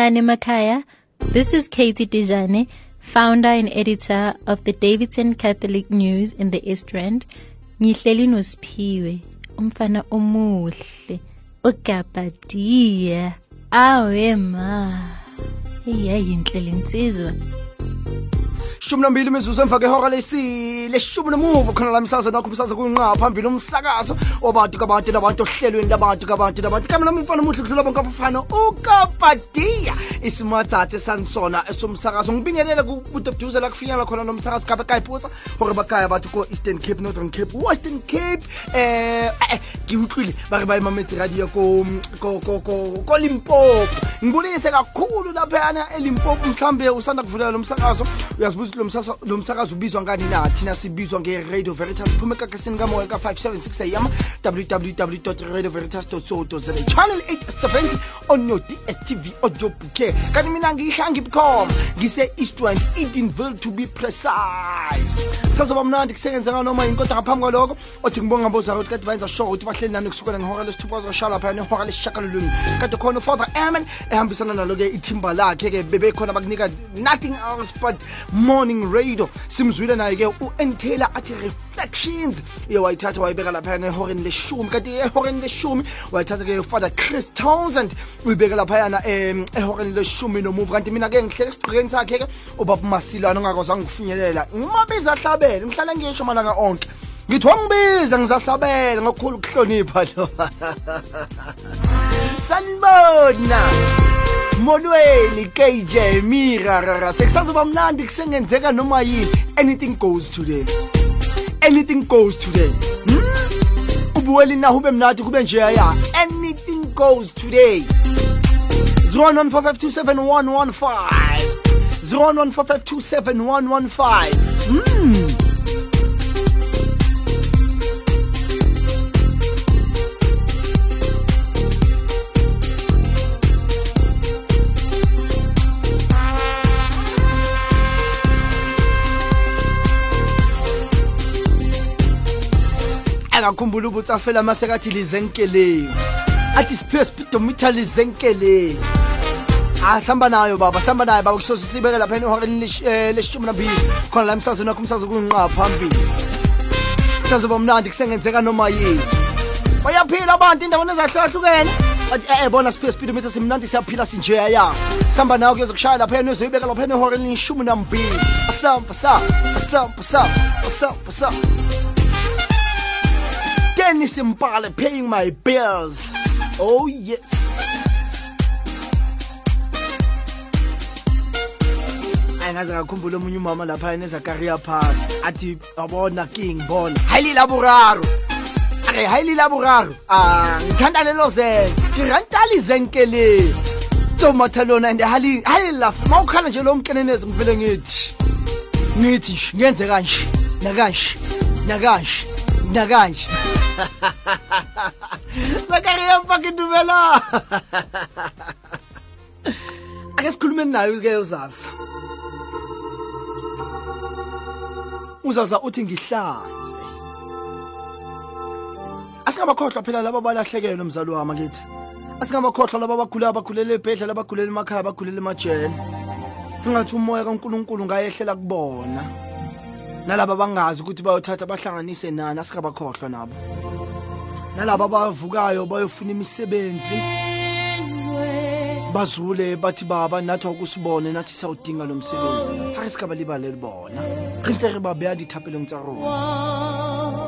Sanbonani Makaya. This is Katie Dejane, founder and editor of the Davidson Catholic News in the East Rand. Ngihleli noSiphiwe, umfana omuhle, ogabadiya. Awe ma. Iyayinhle lensizwa. Shumi nambili imizuzu emva kwehora lesi leshumi nomuva khona la emsazweni wakho umsazwe kuyinqa phambili umsakazo wabantu kabantu nabantu ohlelweni labantu kabantu nabantu. Kami nami umfana omuhle kudlula bonke abafana ukabadiya isimathathe sanisona esomsakazo. Ngibingelele kubudebuduze la kufinyela khona nomsakazo kabe kayiphusa gore bakaya batho ko eastern cape northern cape. Western cape eh, ke utlwile ba re radio ko Limpopo ngibulise kakhulu laphana eLimpopo mhlambe usanda kuvulela lo msakazo. Uyazibuza lo msakazo ubizwa ngani na? Thina sibizwa nge-radio veritas. Phume ekakasini kamoya ka-576 am www.radioveritas.co.za channel 870 on your dstv bouquet. Kanti mina ngiyihlangibcom ngise-eastwand edenville to be precise. Sazoba mnandi kusekenze nganoma yini kodwa ngaphambi kwalokho othi ngibonga ngabozara ukuthi kade bayenza sure ukuthi bahleli nani kusukela ngehora lesithupha nehora lesishakalolungi kade khona ufather aman ehambisana nalo-ke ithimba lakhe-ke bebekhona bakunika nothing else but morning radio. Simzwile naye-ke u-entela athi reflections. Iye wayithatha wayibeka laphayana ehoreni leshumi. Kanti ehoreni leshumi wayithatha-ke ufather chris townsend uyibeke laphayana um ehoreni leshumi nomuva. Kanti mina-ke ngihlele esigqikeni sakhe-ke ubaba masilana ongakwazanga ukufinyelela. Ngimabiza ahlabele ngihlala ngisho malanga onke. Ngithi wangibiza ngizahlabela ngokukhulu ukuhlonipha lo. Sanibona molweni kj mirarara. Sekusazoba mnandi kusengenzeka noma yini. Anything goes today anything goes today hmm? ubuweli naho ube mnadi kube njeya anything goes today 014527115 014527115 hmm. Angakhumbula ukuthi afela masekathi lizenkeleni. Athi siphiwe speedometer lizenkeleni. Asihamba nayo baba sihamba nayo baba kusoze sibeke lapha ehoreni leshumi nambili. Khona la emsazweni wakho umsazo kuyinqa phambili. Kusazoba mnandi kusengenzeka noma yini? Bayaphila abantu endaweni ezahlukahlukene. Eh bona siphiwe speedometer simnandi siyaphila sinjeya ya. Sihamba nayo kuyozokushaya lapha uzoyibeka lapha ehoreni leshumi nambili. Asamba sa asamba sa asamba sa Dennis Mbale paying my bills. Oh yes. Angaze ngakhumbula omunye umama lapha eneZakaria Park athi abona king bona. Hayili laboraro. Ake hayili laboraro. Ah ngithanda lelo zenke. Ngirantali zenke le. Tomatha lona and hali hali la. Mawukhala nje lo mkenenezi ngivele ngithi. Ngithi ngenze kanje. Nakanje. Nakanje. Nakanje. Zakaria fucking dumela. Ake sikhulume nayo ke uzaza. Uzaza uthi ngihlanze. Asingabakhohlwa phela laba balahlekelwe mzali wami kithi. Asingabakhohlwa laba bakhule abakhulele ebhedla labakhulele emakhaya abakhulele emajele. Singathi umoya kaNkuluNkulu ngayehlela kubona. Nalaba bangazi ukuthi bayothatha bahlanganise nani asikabakhohlwa nabo. Nalaba bavukayo bayofuna imisebenzi. Bazule bathi baba nathi akusibone nathi sawudinga lo msebenzi. Ake sikabalibaleli bona. Re ntse re ba beya dithapelong tsa rona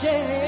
change.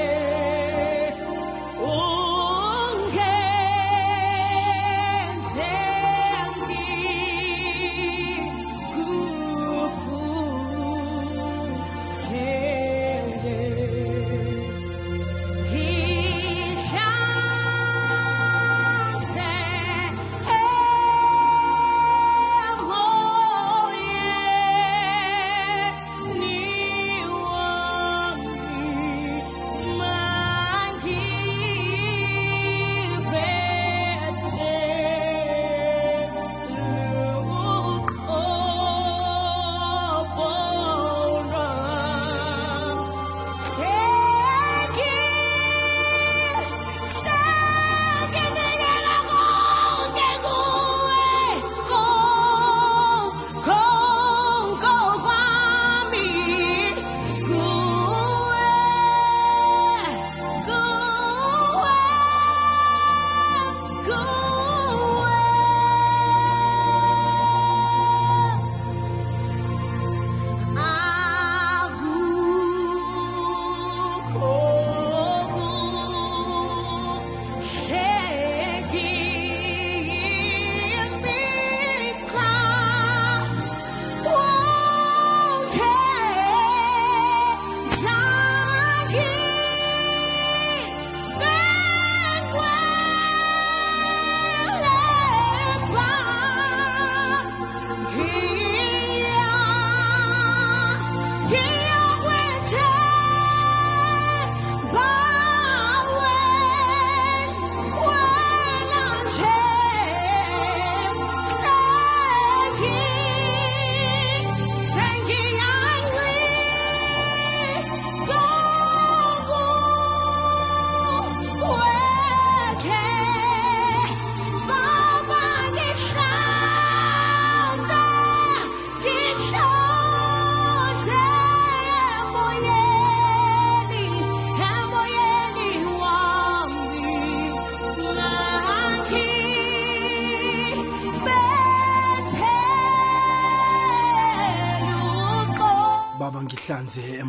Wahnsinn.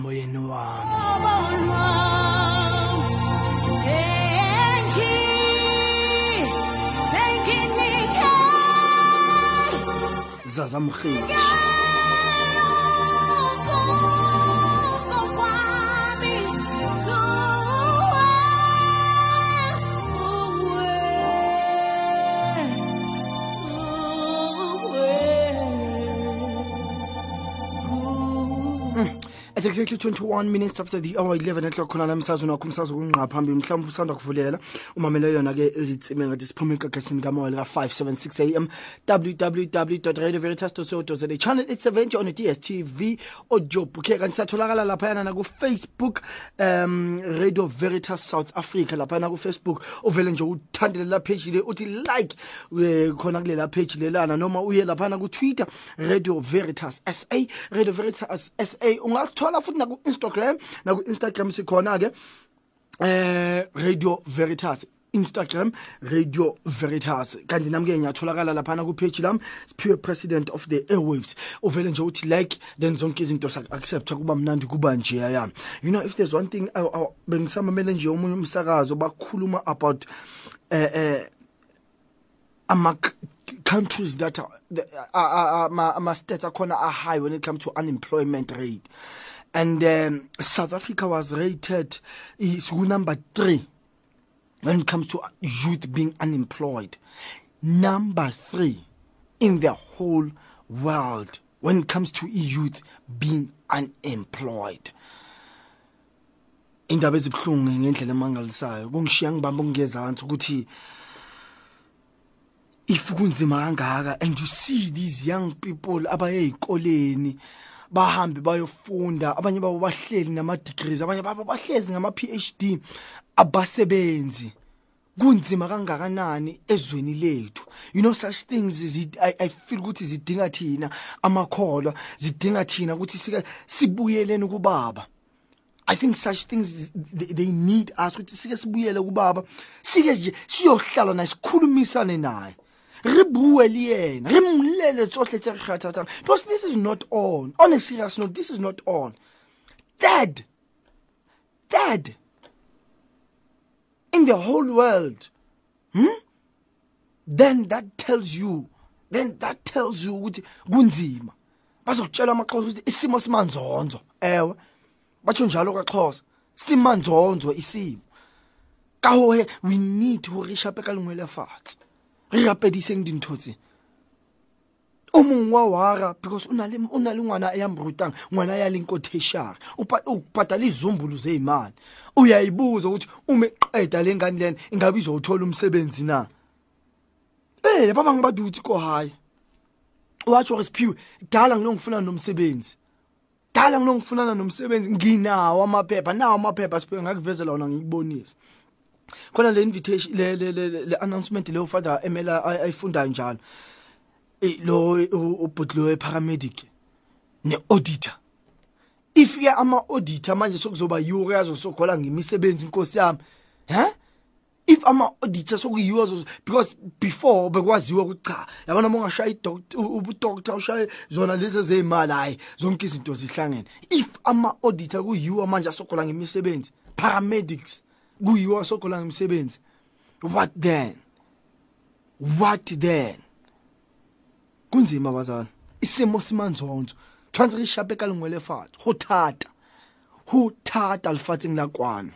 At exactly 21 minutes after the hour 11 o'clock khona namsazweni wakho umsazo kunqa phambili mhlawumbe usanda kuvulela. Umamela yona ke izitsime ngathi siphuma egagasini kamoya lika 576 am www.radioveritas.co.za channel 870 on the DSTV audio bouquet kanti satholakala lapha yana na ku Facebook um Radio Veritas South Africa. Lapha na ku Facebook uvele nje uthandele la page le uthi like eh, khona kulela page lelana. Noma uye lapha na ku Twitter Radio Veritas SA Radio Veritas SA ungasithola futhi naku-instagram naku-instagram sikhona ke eh Radio Veritas. Instagram Radio Veritas. Kanti nami ke ngiyatholakala laphana na ku page lami Siphiwe President of the Airwaves. Uvele nje uthi like then zonke izinto sak accept kuba mnandi kuba nje yami you know if there's one thing bengisamamele nje omunye umsakazo bakhuluma about eh eh ama-countries that are the- are- are- ama ama states akhona are high when it comes to unemployment rate and um, South Africa was rated is number 3 when it comes to youth being unemployed. Number 3 in the whole world when it comes to youth being unemployed. Indaba ezibhlungu ngendlela emangalisayo. Kungishiya ngibamba ngezantsi ukuthi if kunzima kangaka and you see these young people abaye ezikoleni bahambe bayofunda abanye babo bahleli nama degrees abanye babo bahlezi ngama PhD abasebenzi. Kunzima kangakanani ezweni lethu? You know such things is it, I, I feel ukuthi zidinga thina amakholwa zidinga thina ukuthi sike sibuyeleni kubaba. I think such things they, they need us ukuthi sike sibuyele kubaba. Sike nje siyohlala naye sikhulumisane naye. Re bue le yena re mmolele tsohle tse re kgathatsang. Because this is not on. On a serious note this is not on. Dad dad in the whole world. Hmm? then that tells you then that tells you ukuthi kunzima. Bazokutshela amaxhosa ukuthi isimo simanzonzo. Ewe batsho njalo kwaXhosa simanzonzo isimo. Ka hohe we need ho re shape ka lengwe le re rapediseng dintho tse. O mong wa wara because le una le ngwana ya mrutang ngwana ya leng ko tertiary o patala izumbulu zeimali uyayibuza ukuthi uma eqeda lengane lena ingabe izothola umsebenzi na? Eh baba ngibaduthi ko high watsho resiphiwe dala ngilongifuna nomsebenzi. Dala ngilongifunana nomsebenzi. Nginawo amaphepha nawo amaphepha siphiwe ngakuvezela wona ngikubonisa khona le invitation le le le, announcement le ufada emela ay- ayifunda njalo. Lo ubhudlo eparamedic ne auditor if ke ama auditor manje sokuzoba yiwo yazo sokhola ngimisebenzi inkosi yami. He? If ama auditor sokuyiwo because before bekwaziwa ukuthi cha yabona uma ungashaya idoctor ubudoctor ushaye zona lezi zezimali hayi zonke izinto zihlangene. If ama auditor kuyiwo manje asokhola ngemisebenzi paramedics kuyiwo asokhola ngemisebenzi what then? What then? Kunzima bazana isimo simanzonzo. Tshwantse re shape ka lengwe lefatshe go thata go thata lefatsheng la kwano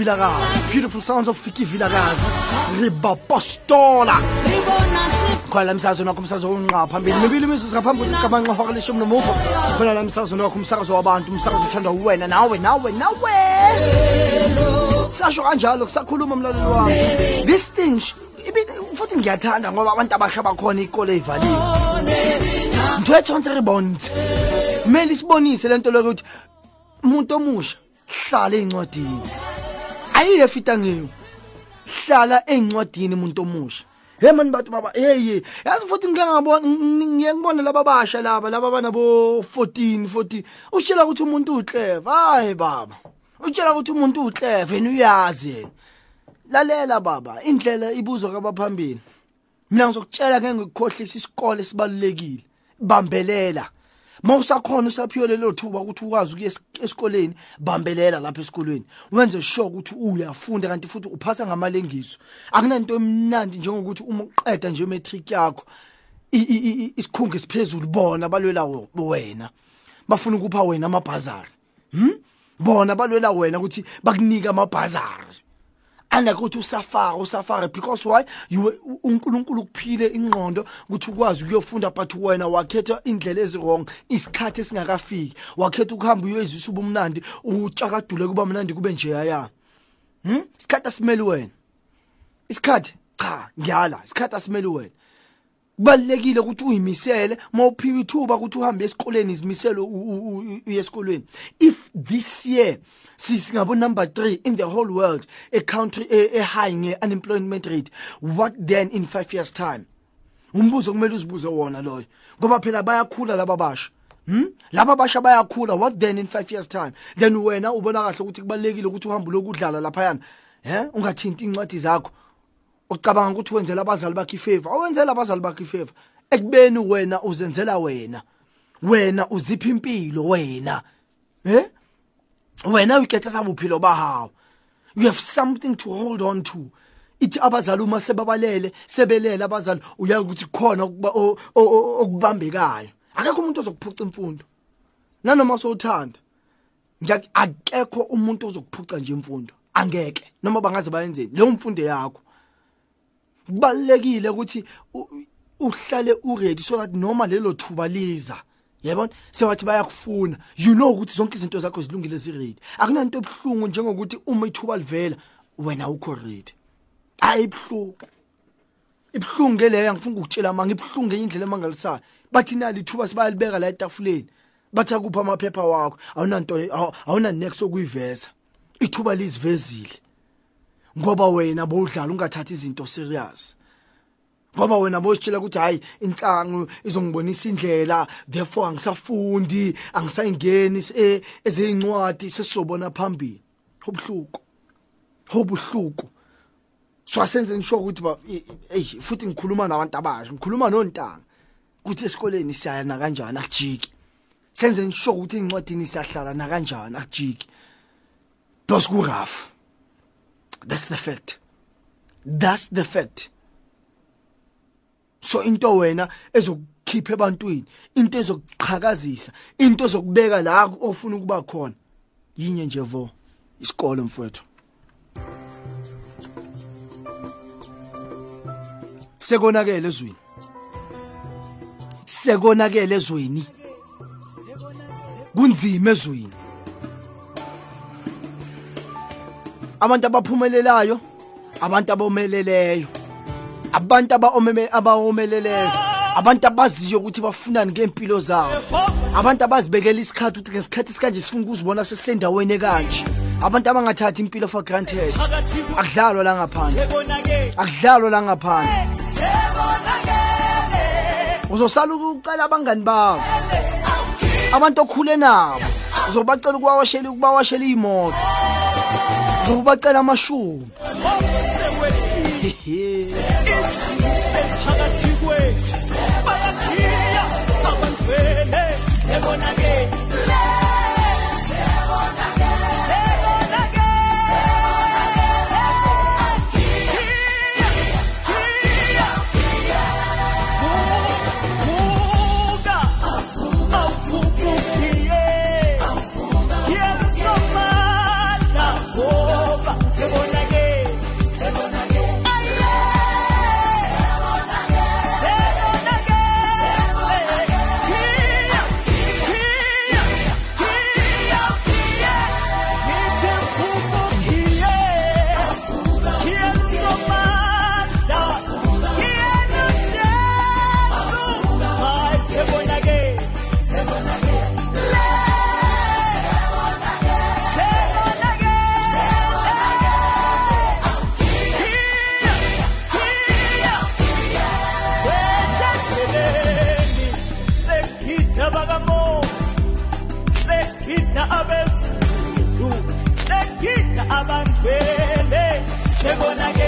Villaraz beautiful sounds of Vicky Villaraz ribapostola khona la msakazo nakho umsakazo onqa phambili. Mibili imizuzu ngaphambi kabanqa hora leshumi nomuvo khona la msakazo nakho umsakazo wabantu umsakazo uthandwa uwena nawe nawe nawe. Sasho kanjalo kusakhuluma mlaleli wami. This thing futhi ngiyathanda ngoba abantu abasha bakhona ikole ivaliwe ntwethonse ribonze. Kumele isibonise lento lokuthi umuntu omusha hlala ey'ncwadini ayile fita ngiyo hlala ey'ncwadini umuntu omusha. He mani bantu baba yeye yazi futhi ngike ngabona ngiye ngibone laba basha laba laba banabo 14 14 ushela ukuthi umuntu uclever hayi baba. Utshela ukuthi umuntu uclever yena uyazi yena. Lalela baba indlela ibuzwa kwabaphambili. Mina ngizokutshela ngeke ngikukhohlisa isikole sibalulekile bambelela. Mawusakhona usaphiwe lelo thuba ukuthi ukwazi ukuya es- esikoleni bambelela lapha esikoleni wenze sure ukuthi uyafunda kanti futhi uphasa ngamalengiso. Akunanto emnandi njengokuthi uma uqeda nje matric yakho isikhungo esiphezulu bona balwela wena. Bafuna ukupha wena amabhazari. Hm bona balwela wena ukuthi bakunika amabhazari. Angeke ukuthi usafara usafara because why? You uNkulunkulu kuphile ingqondo ukuthi ukwazi ukuyofunda but wena wakhetha indlela ezirong isikhathi esingakafiki. Wakhetha ukuhamba uyezisa ubumnandi utshakadule kuba mnandi kube nje yaya hm isikhathi asimeli wena. Isikhathi cha ngiyala isikhathi asimeli wena. Kubalekile ukuthi uyimisele mawuphiwa ithuba ukuthi uhambe esikoleni izimiselo uye esikoleni if this year sisingabo number 3 in the whole world a country a, a high nge unemployment rate what then in 5 years time? Umbuzo kumele uzibuze wona loyo. Ngoba phela bayakhula laba basha Hmm? laba basha bayakhula what then in 5 years time? Then wena ubona kahle ukuthi kubalekile ukuthi uhambe lokudlala lapha yana eh ungathinti incwadi zakho. Ucabanga ukuthi wenzela abazali bakhe ifavor. Awenzela abazali bakhe ifavor. Ekubeni wena uzenzela wena. Wena uzipha impilo wena. Eh wena uyikhetha sabuphilo bahawo you have something to hold on to. Ithi abazali uma sebabalele sebelele abazali uyazi ukuthi khona okuba- o- o- o- okubambekayo. Akekho umuntu ozokuphuca imfundo. Nanoma sowuthanda ngiya akekho umuntu ozokuphuca nje imfundo. Angeke. Noma bangaze bayenzeni. Leyo mfundo yakho. Kubalekile ukuthi u- uhlale uready so that noma lelo thuba liza yabona? Sewathi bayakufuna. You know ukuthi zonke izinto zakho zilungile ziready. Akunanto ebhlungu njengokuthi uma ithuba livela wena ukho ready. Ayibhlungu ibhlungu ngeleyo angifuni ukutshela manga ibhlungu indlela emangalisayo. Bathi nali ithuba sibayalibeka la etafuleni. Bathi akupha amaphepha wakho. Awunanto awu- awuna next okuyiveza ithuba lizivezile ngoba wena bowudlala ungathathi izinto serious. Ngoba wena bositshela ukuthi hayi insangu izongibonisa indlela therefore angisafundi angisayingeni e- ezincwadi sesizobona phambili. Obhluko obhluko so asenze ngisho ukuthi ba hey futhi ngikhuluma nabantu abasha ngikhuluma nontanga ukuthi esikoleni siyaya na kanjani akujiki. Senze ngisho ukuthi incwadini siyahlala na kanjani akujiki. Plus ku rough that's the fact. That's the fact. So into wena ezokukhipha ebantwini into ezokuqhakazisa into ezokubeka la ofuna ukuba khona. Yinye nje vo isikole mfowethu. Sekonakele ezweni. Sekonakele ezweni. Kunzima ezweni. Abantu abaphumelelayo abantu abomeleleyo abantu abawomeleleyo abantu abaziyo ukuthi bafunani ngempilo zawo abantu abazibekela isikhathi ukuthi ngesikhathi sikanje sifuna ukuzibona sesendaweni ekanje abantu abangathathi impilo for granted akudlalwa la ngaphandle akudlalwa la ngaphandle. Uzosala ukucela abangani bakho abantu okhule nabo uzobacela ukubawashela ukubawashela iy'moto. Uzobacela amashumi. sekhitha abezindu sekhitha abantwele sebonake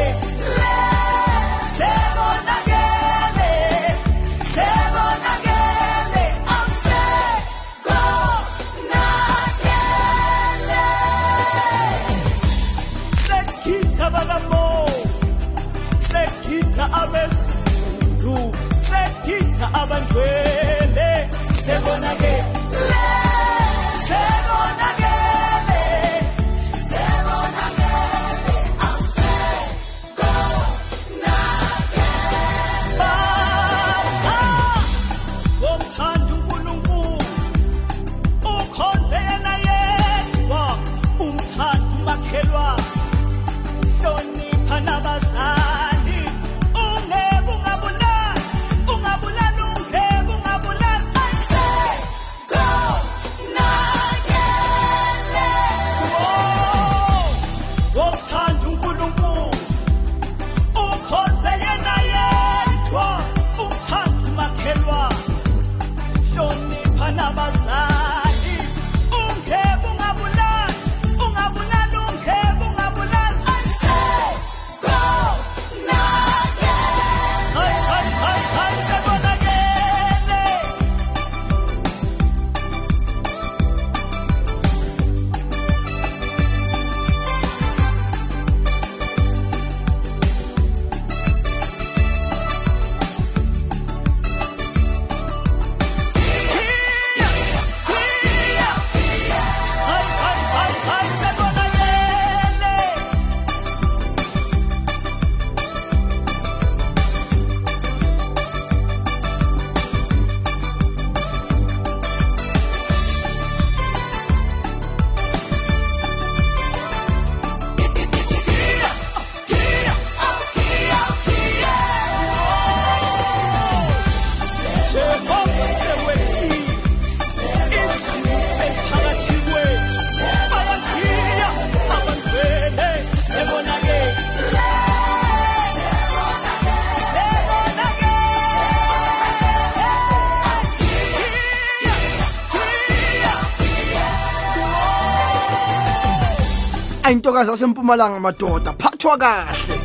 ayintokazi yasempumalanga madoda. Phathwa kahle.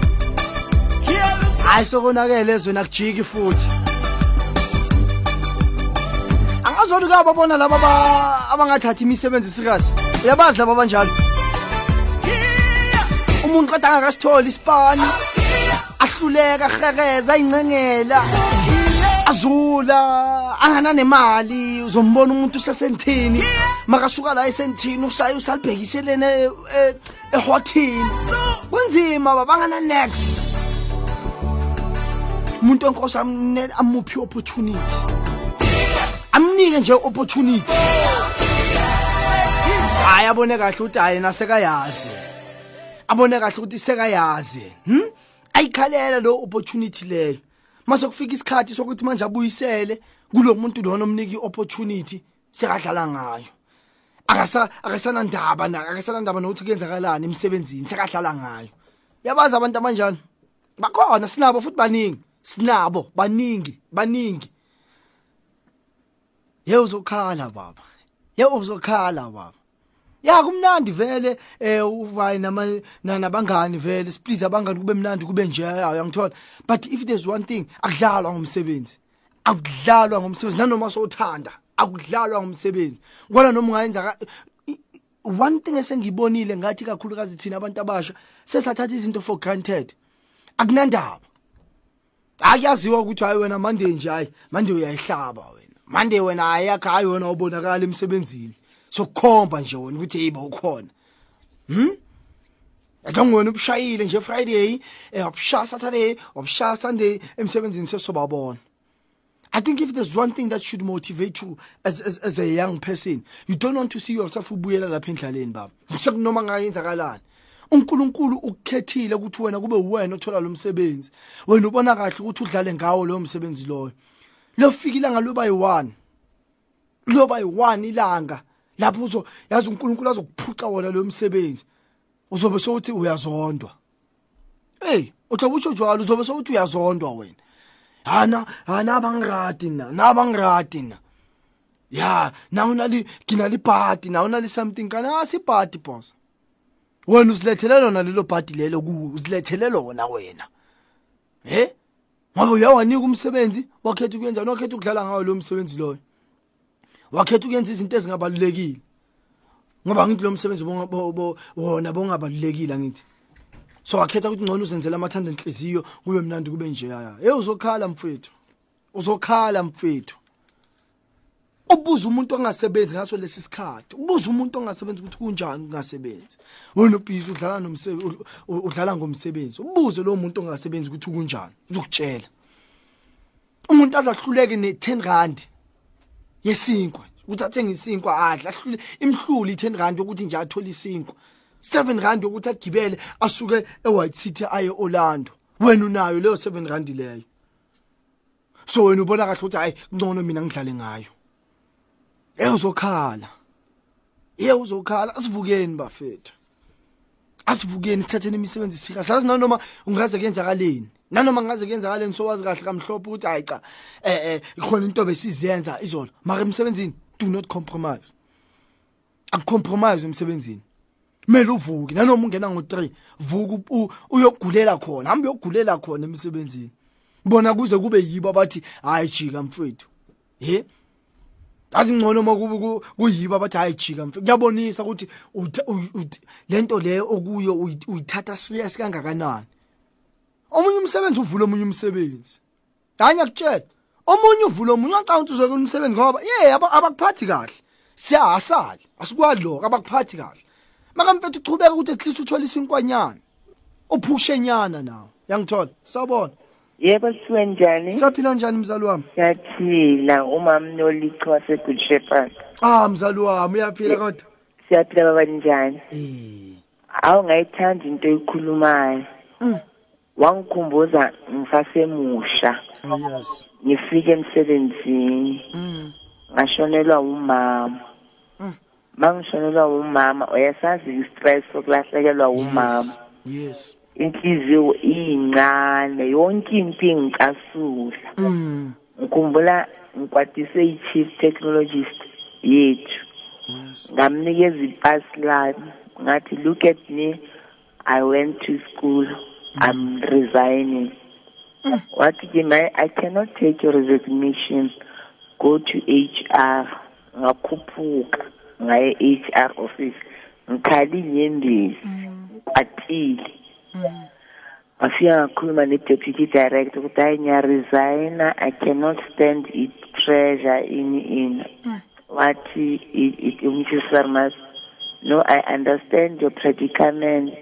Hayi sokonakele ezweni akujiki futhi. Angazona ukuyababona laba abangathathi imisebenzi sikazi. Uyabazi laba abanjalo umuntu kodwa angakasitholi isipani ahluleka ahrekeza ayincengela azula angananemali uzombona umuntu usesenthini makasuka la esentini usaye usalibhekiselene ehothini. Kunzima baba angana next umuntu wenkosi amuphi opportunity? Amnike nje opportunity. Hayi abone kahle ukuthi hayi nasekayazi abone kahle ukuthi sekayazi. Hm ayikhalela lo opportunity leyo. Mase kufika isikhathi sokuthi manje abuyisele kulo muntu lona omniki opportunity sekadlala ngayo. Akasa akasana ndaba na akasana ndaba nokuthi kuyenzakalani emsebenzini sekadlala ngayo. Yabazi abantu abanjani? Bakhona sinabo futhi baningi. Sinabo baningi baningi. Ye uzokhala baba. Ye uzokhala baba. Ya kumnandi vele eh uvayi nama na- nabangani vele please abangani kube mnandi kube nje uyangithola. But if there's one thing akudlalwa ngomsebenzi akudlalwa ngomsebenzi nanoma sothanda akudlalwa ngomsebenzi kwala noma ungayenza one thing esengibonile ngathi kakhulukazi thina abantu abasha sesathatha izinto for granted. Akunandaba. Akuyaziwa ukuthi hayi wena mande nje hayi mande uyayihlaba wena. Mande wena ayakho hayi wena ubonakala emsebenzini. Sokukhomba nje wena ukuthi hey bawukhona hm Akangwena ubushayile nje Friday eh wabushaya Saturday wabushaya Sunday emsebenzini sesobabona I think if there's one thing that should motivate you as as, as a young person you don't want to see yourself ubuyela lapha endlaleni baba. Sekunoma ngayenzakalani uNkulunkulu ukukhethile ukuthi wena kube uwena othola lo msebenzi. Wena ubona kahle ukuthi udlale ngawo lo msebenzi loyo. Lofika ilanga loba yi1 loba yi1 ilanga lapho uzo yazi uNkulunkulu azokuphuca wona lo msebenzi. Uzobe sokuthi uyazondwa. Hey uthoba utsho njalo uzobe sokuthi uyazondwa wena. Hana hana abangiradi na nabangiradi na. Ya na unali kinali party na unali something kana asi party boss. Wena usilethele lona lelo party lelo ku usilethele lona wena. Eh ngoba uyawanika umsebenzi wakhetha ukuyenza nokhetha ukudlala ngawo lo msebenzi loyo. Wakhetha ukuyenza izinto ezingabalulekile. Ngoba ngithi lo msebenzi wona bongabalulekile ngithi so wakhetha ukuthi ngcono uzenzela amathanda enhliziyo kube mnandi kube nje yaya. Hey uzokhala mfethu. Uzokhala mfethu. Ubuza umuntu ongasebenzi ngaso lesi sikhathi. Ubuza umuntu ongasebenzi ukuthi kunjani kungasebenzi. Wena ubhizi udlala nomsebenzi udlala ngomsebenzi. Ubuze lo muntu ongasebenzi ukuthi kunjani. Uzokutshela. Umuntu azahluleke ne10 rand. Yesinkwa ukuthi athenge isinkwa adla ahlule imhluli i10 rand ukuthi nje athola isinkwa. 7 rand ukuthi agibele asuke eWhite City aye Orlando wena unayo leyo 7 rand leyo. So wena ubona kahle ukuthi hayi ngcono mina ngidlale ngayo. Eh uzokhala. Eh uzokhala. Asivukeni bafethu. Asivukeni sithatheni imisebenzi sika. Sazi nanoma ungaze kuyenzakaleni nanoma ngaze kuyenzakaleni sowazi kahle kamhlophe ukuthi hayi cha eh eh ikhona into besizenza izolo. Mara emsebenzini do not compromise. Akucompromise emsebenzini. Kumele uvuke nanoma ungena ngo3 vuka uyogulela khona hamba uyogulela khona emsebenzini. Bona kuze kube yibo abathi hayi jika mfowethu he? Azingcono makube ku- kuyibo abathi hayi jika mfowethu kuyabonisa ukuthi lento leyo okuyo uyi- uyithatha serious kangakanani. Omunye umsebenzi uvula omunye umsebenzi. Hanya kutshela omunye uvula omunye ucanga ukuthi uzokwenza umsebenzi ngoba ye aba- abakuphathi kahle. Siyahasala asikwazi lokho abakuphathi kahle. Makamfethu uchubeka ukuthi at least uthola isinkwanyana uphushenyana nawo yangithola sawubona? Yebo siwe njani? saphila njani mzali wami? Siyaphila uma mnolicho wase Good Shepherd. ah mzali wami uyaphila kodwa? Siyaphila baba njani? eh. Awu ngayithanda into eyikhulumayo. Wangikhumbuza ngisasemusha. oh, yes Ngifike emsebenzini mm ngashonelwa umama. Mm. Mangishonelwa umama uyasazi istress sokulahlekelwa umama. yes Inhliziyo iyincane yonke impi ngicasula. mm ngikhumbula ngikwatise i-chief technologist yethu yes ngamnikeza ipasi lami ngathi look at me i went to school i'm resigning. Mm. Wathi ke my i cannot take your resignation. Go to hr ngakhuphuka. Ngaye hr office. Ngikhali inyembezi. Mm. Ngikwatile mm. ngafika ngakhuluma ne-deputy director ukuthi hayi ngiyaresigna. I cannot stand it. Pressure ini ini wathi i- i- umtshisi sarmas no i understand your predicament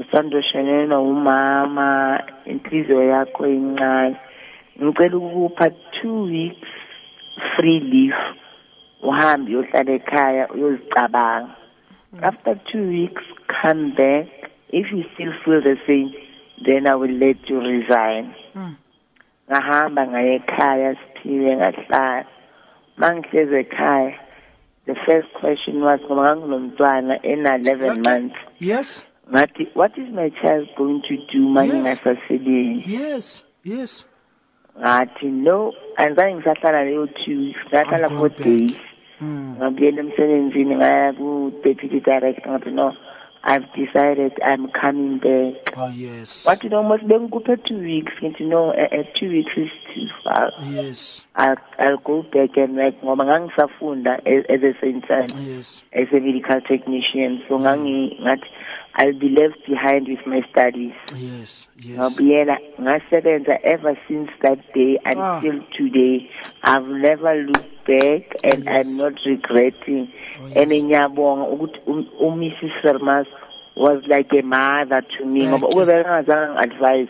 usandoshanelwa umama inhliziyo yakho incane ngicela ukupha two weeks free leave uhambe uyohlala ekhaya uyozicabanga. After two weeks come back. If you still feel the same then i will let you resign. Ngahamba ngaye ekhaya siphiwe ngahlala. Mangihleze ekhaya the first question was ngoba nganginomntwana ena 11 months. Yes. Ngathi what is my child going to do manje Yes. ngasasebenzi yes yes. Ngathi no. Anzange ngisahlala leyo two ngahlala go four days. Ngabuyela emsebenzini ngaya ku-deputy director ngathi no i've decided i'm coming back. Oh yes. But you know, no mos bengikuphe two weeks ngithi no uh, uh, two weeks is too far. Yes. I'll, I'll go back and work. Ngoba ngangisafunda a- at the same time yes. as a medical technician. So ngangi ngathi I'll be left behind with my studies. Yes yes. Ngabuyela ngasebenza ever since that day until today. I've never looked back and Yes. I'm not regretting. Oh, yes. and ngiyabonga ukuthi um- uMrs. Was like a mother to me ngoba Thank ube you. bengazange ngi-advise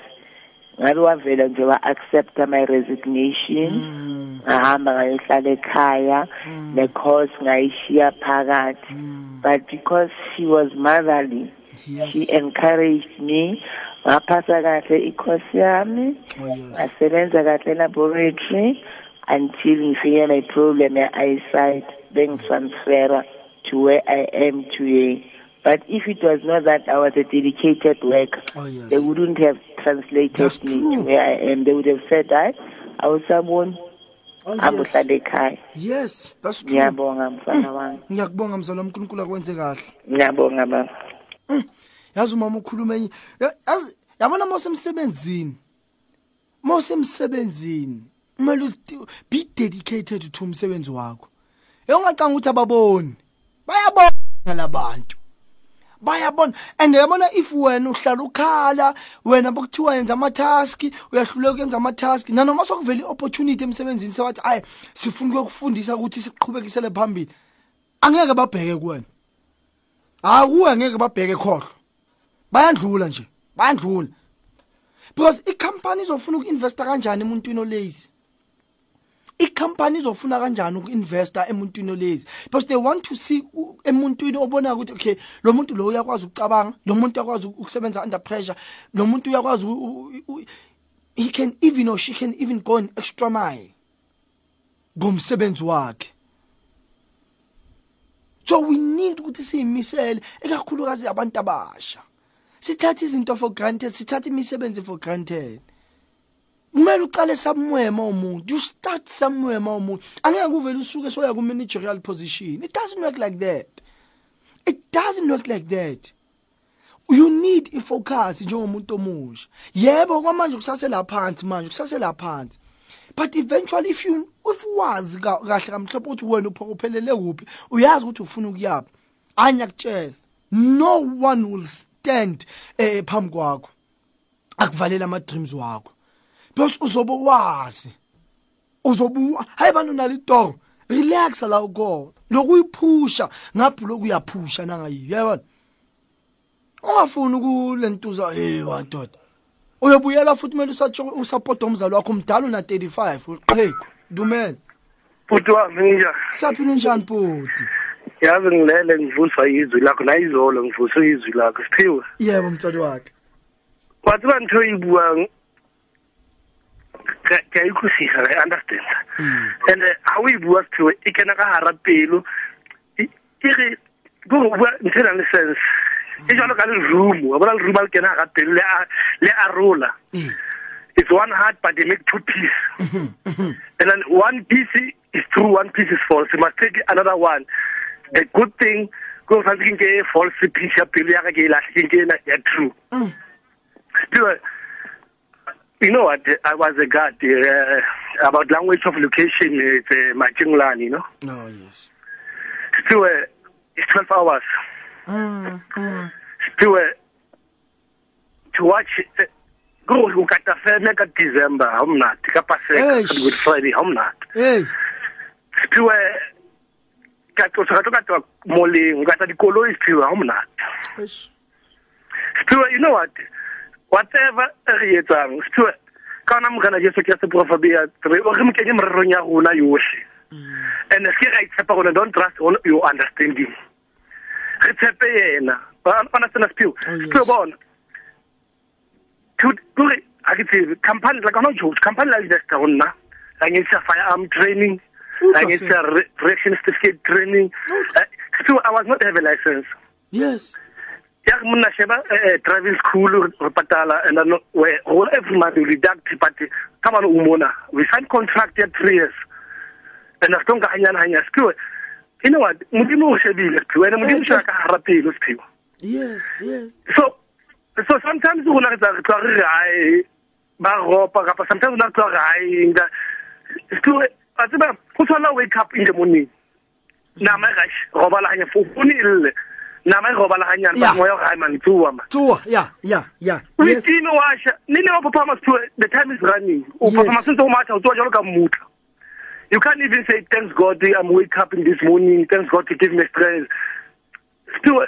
ngabe wavela nje wa-accepta my resignation. Mm. ngahamba ngayohlala ekhaya. Ne-course ngayishiya phakathi. Mm. but because she was motherly yes. She encouraged me. Ngaphasa kahle i-course yami. Oh yes. Ngasebenza kahle elaboratory until ngifike my problem ye-eyesight. Bengitransfera to where I am today. But if it was not that I was a dedicated worker. Oh yes. They wouldn't have translated That's me true. to where I am. They would have said hayi awusaboni. Oh hamba yes uhlala ekhaya. Yes that's true. Ngiyabonga mfana mm, wami. ngiyakubonga mzala wamkhulunkulu akwenze kahle. Ngiyabonga baba yazi umama ukhuluma enye Ya- yazi yabona mawusemsebenzini mawusemsebenzini kumele uzi- be dedicated to umsebenzi wakho. Ungacanga ukuthi ababoni. Bayabona labantu bayabona. And yabona if wena uhlala ukhala wena bokuthiwa yenza ama-task uyahluleka ukwenza ama-task nanoma sokuvela i-opportunity emsebenzini sewathi hayi sifuna ukuyokufundisa ukuthi siqhubekisele phambili. Angeke babheke kuwena. Hayi kuwe angeke babheke khohlwa bayandlula nje bayandlula. Because ikhampani izofuna uku-investa kanjani emuntwini olazy ikhampani izofuna kanjani uku-investa emuntwini olazy because they want to see emuntwini obonayo ukuthi okay lo muntu lo uyakwazi ukucabanga lo muntu uyakwazi ukusebenza under pressure lo muntu uyakwazi he can even or she can even go an extra mile ngomsebenzi wakhe. So we need ukuthi siyimisele ekakhulukazi abantu abasha. Sithatha izinto for granted sithatha imisebenzi for granted. Kumele uqale somewhere mawumuntu you start somewhere mawumuntu angeke uvele usuke soya ku managerial position. It doesn't work like that. It doesn't work like that. You need ifocus njengomuntu omusha. Yebo kwamanje kusasela phansi manje kusasela phansi. But eventually if you if wazi ka- kahle kamhlophe ukuthi wena upho- uphelele kuphi uyazi ukuthi ufuna ukuyaphi anya kutshela no one will stand eh phambi kwakho. Akuvalela ama dreams wakho. Because uzobe wazi. Uzobe hayi bani unalo itoro? Relax la ukhona lokuyiphusha ngaphi lokuyaphusha nangayiyo yabona ungafuni ukulentuza hey bantoda uyobuyela futhi kumele usupport umzali wakho umdala una 35 uqhegu. Dumela. Futhi wami nje saphila njani bhuti yazi ngilele ngivuswa izwi lakho nayizolo ngivuswa izwi lakho siphiwe. Yebo mtswadi wakhe. Wathi bantho ibua ke ke ikusiga i understand. And how we bua siphiwe e kena ka hara pelo e e re go bua ntse na sense e jalo ka le room wa bona le room le kena pelo le a le arola Eh. it's one heart but they make two pieces and then one piece is true one piece is false. You must take another one. The good thing go fancy ke false piece ya pelo ya ka ke la ke na ya true. Still, you know what i was a guard uh, about language of location it's uh, Machinglan, you know? No yes. Still uh, it's 12 hours Stuart, to watch kukuthi kukatafena kadisemba awumnandi kapaseka good friday awumnandi siphiwe katosakatokati moleng kata dikoloi siphiwe awumnandi Stuart, you know what? Whatever re etsang siphiwe ka ona morena jesu ke se I'm re mo kenye morerong ya rona and se ke don't trust your understanding re tshepe yena. Bana sena sephiwo se tlo bona kore ga ke tsebe company la kana jose company la investa go nna. La nyedisa firearm training la nyedisa reaction certificate training. Eh, sephiwo i was not have a license. Yes. Ya re monna sheba eh, eh, driving school re patala and then whole every month we deduct but ka bana o mona we sign contract ya three years. And a stonka ganyana ganya sepiwe you know what? Modimo o shebile skiwe and modimo Eh, shaka ka harapelo skiwe yes yes. So so sometimes rona re tla re tla re ai ba ropa kapa sometimes rona re tla re ai nga skiwe a tseba go tshwana wake up in the morning. Nama ga robala hanya fo funi ille nama robala hanya Yeah. ba moya ga man tsuwa ma tsoa ya ya ya. We yes tini washa nini wa papa must the time is running. O Yes. papa must ntse o matha o tsoa jalo ka mutla you can't even say thanks god i'm wake up in this morning. Thanks god to give me strength. Still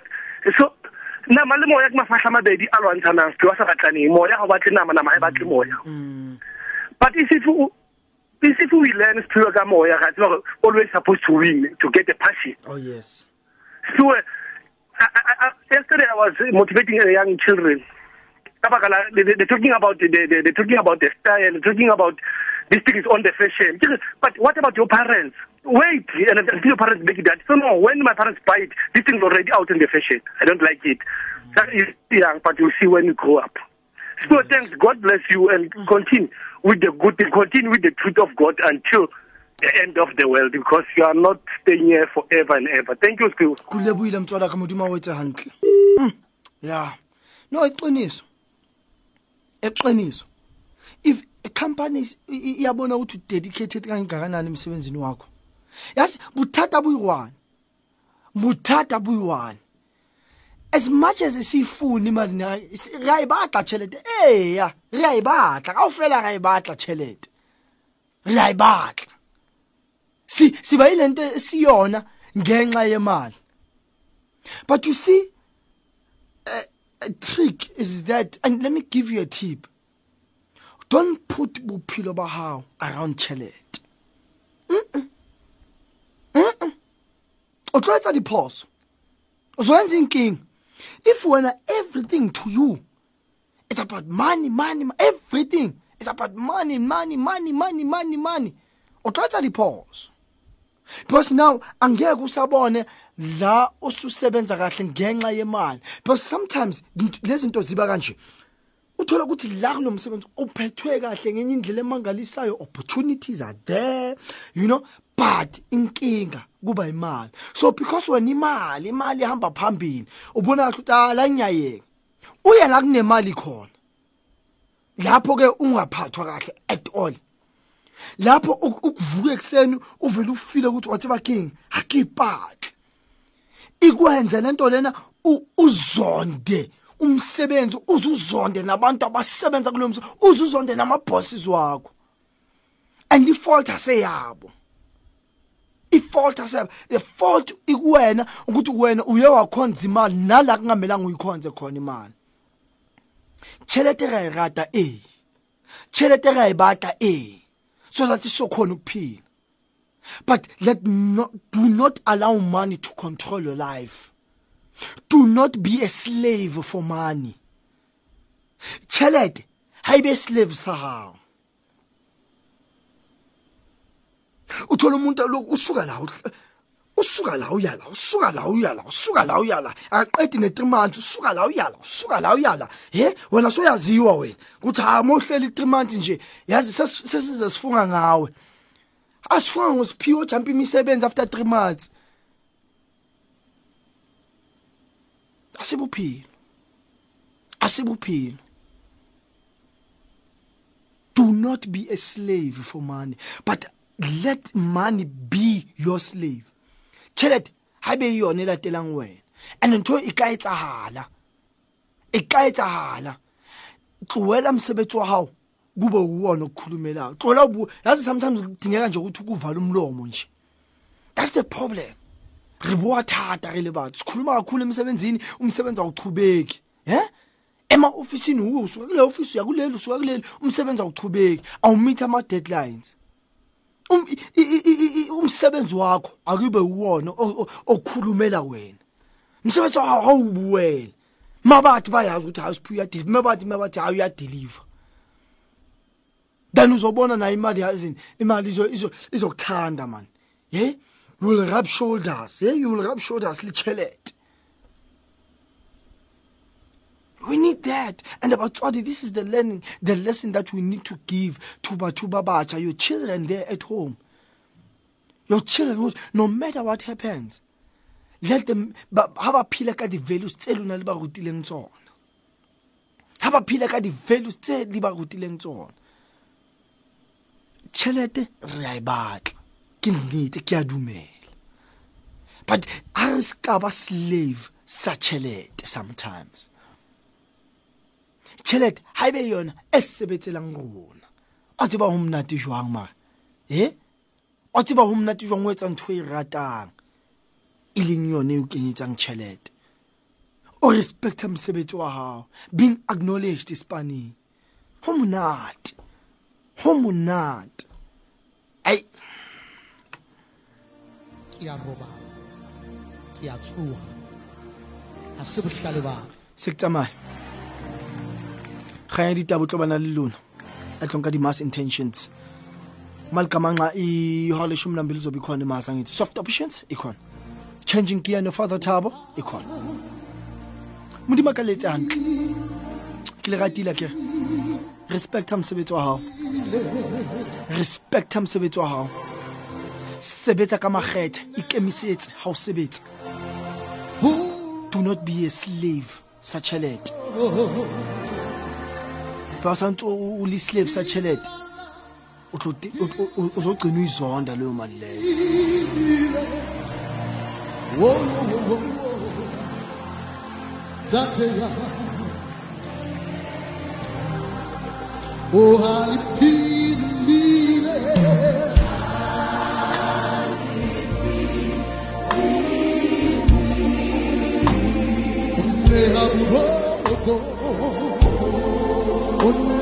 so nama le moya ke mafahla a mabedi a lwantshanang still wa sa batlaneng moya ga o batle nama nama e batle moya. But if you if we learn still ka moya ga tseba always supposed to win to get the passion. Oh yes. So uh, I, I, I, yesterday I was motivating uh, young children. They, they, they're talking about the, they, they're talking about the style, they're talking about this thing is on the fashion. But what about your parents? Wait, and until your parents make it that. So no, when my parents buy it, this thing's already out in the fashion. I don't like it. So you're young, but you'll see when you grow up. So thanks, God bless you, and continue with the good thing, continue with the truth of God until the end of the world, because you are not staying here forever and ever. Thank you, Stu. kuleboile mtswala ka modimo o etse hantle Mm, ya no iqiniso if company is- i- i- iyabona ukuthi udedicated kangakanani emsebenzini wakho? Yazi buthata buyi-one. Buthata buyi-one. As much as siyifuna imali na- si- re a e batla tšhelete eya re a e batla kao fela re a e batla tšhelete re a e batla si siba yilento siyona ngenxa yemali. But you see a, a trick is that and let me give you a tip. Don't put bophelo ba hao around tšhelete o tlo etsa diphoso. O so enza inking if wena everything to you it's about money money everything it's about money money money money money money o tlo etsa diphoso. Because now angeke usabone la ususebenza kahle ngenxa yemali. Because sometimes lezi zinto ziba kanje uthola ukuthi la kulo msebenzi uphethwe kahle ngenye indlela emangalisayo opportunities are there you know but inkinga kuba imali. So because wena imali imali ihamba phambili ubona ukuthi ala nyayeka uye la kunemali khona. Lapho ke ungaphathwa kahle at all. Lapho uk- ukuvuka ekseni uvele ufile ukuthi whatever king akiphathi ikwenze lento lena uzonde. Umsebenzi uzuzonde nabantu abasebenza kulo msebenzi uzuzonde namabosses wakho. And ifault aseyabo. Ifault aseyabo. The fault ikuwena ukuthi wena uye wakhonza imali nala kungamelanga uyikhonze khona imali. Tšhelete ga e rata ee tšhelete ga e batla ee so that sokhona ukuphila. But let not do not allow money to control your life. Do not be a slave for money. Tšhelete ha ibe slave sa hao. Uthola umuntu lo usuka la usuka la uyala usuka la uyala usuka la uyala aqedi ne3 months usuka la uyala usuka la. Uyala he wena soyaziwa wena. Ukuthi ha mohleli 3 months nje yazi ses- sesize sifunga ngawe. Asifunga ngosiphiwo jump imisebenzi after 3 months. Asibuphilo asibuphilo do not be a slave for money but let money be your slave. Tšhelete ha be yone e latelang wena and ntho e ka etsahala e ka etsahala. Tlohela msebenzi wa hao kube uwona okukhulumelayo tlola ubu yazi sometimes kudingeka nje ukuthi ukuvala umlomo nje. That's the problem. Re boa thata re le batho. Sikhuluma kakhulu emsebenzini umsebenzi awuchubeki eh ema-ofisini uwe usuka kule ofisi uya kuleli usuka kuleli umsebenzi awuchubeki awumeet ama-deadlines. Um- i- i- i- i- umsebenzi wakho akube uwona o- o- okhulumela wena. Umsebenzi wakho awubuwela. Mabathi bayazi ukuthi hayi siphiwe uyadeliver mabathi mabathi hayi uyadeliver then uzobona nayo imali yazini imali izo- izo- izokuthanda man. Ye you will rub shoulders Yeah, you will rub shoulders lichelete We need that. And about abatswadi, this is the learning, the lesson that we need to give to batho ba batjha, your children there at home. Your children, no matter what happens, let them, have a phela ka di-values tse lona le ba rutileng tsona. Ha di-values tse le ba rutileng. Ke nnete, ke a dumela. But ha re ska ba slave sa tjhelete sometimes. tšhelete ga e be yona e sebetselang rona. A tseba go monate jwang mara e a tseba go monate jwang o etsa ntho e ratang? E leng yone e o kenyetsang tšhelete o respecta mosebetsi wa gago being acknowledged spaneng go monate. Go monate ke a robala ke a tshoga ga se botlhale ba se ke tsamaya kgang ya ditabo tlo bana le lona. A tlong ka di-mass intentions. Malikamanxa ihora leshumi nambili zobe ikhona imasa ngithi soft options ikhona changing gear no-father tabo ikhona modimo ka letse hantle. Ke le ratile ke respecta mosebetsi wa gago respecta mosebetsi wa gago sebetsa ka makgetha ikemisetse ga o sebetsa do not be a slave sa tšhelete ba santse o le slave sa tšhelete uzogcina uyizonda leyo mali leyo uhaliphi todo. Con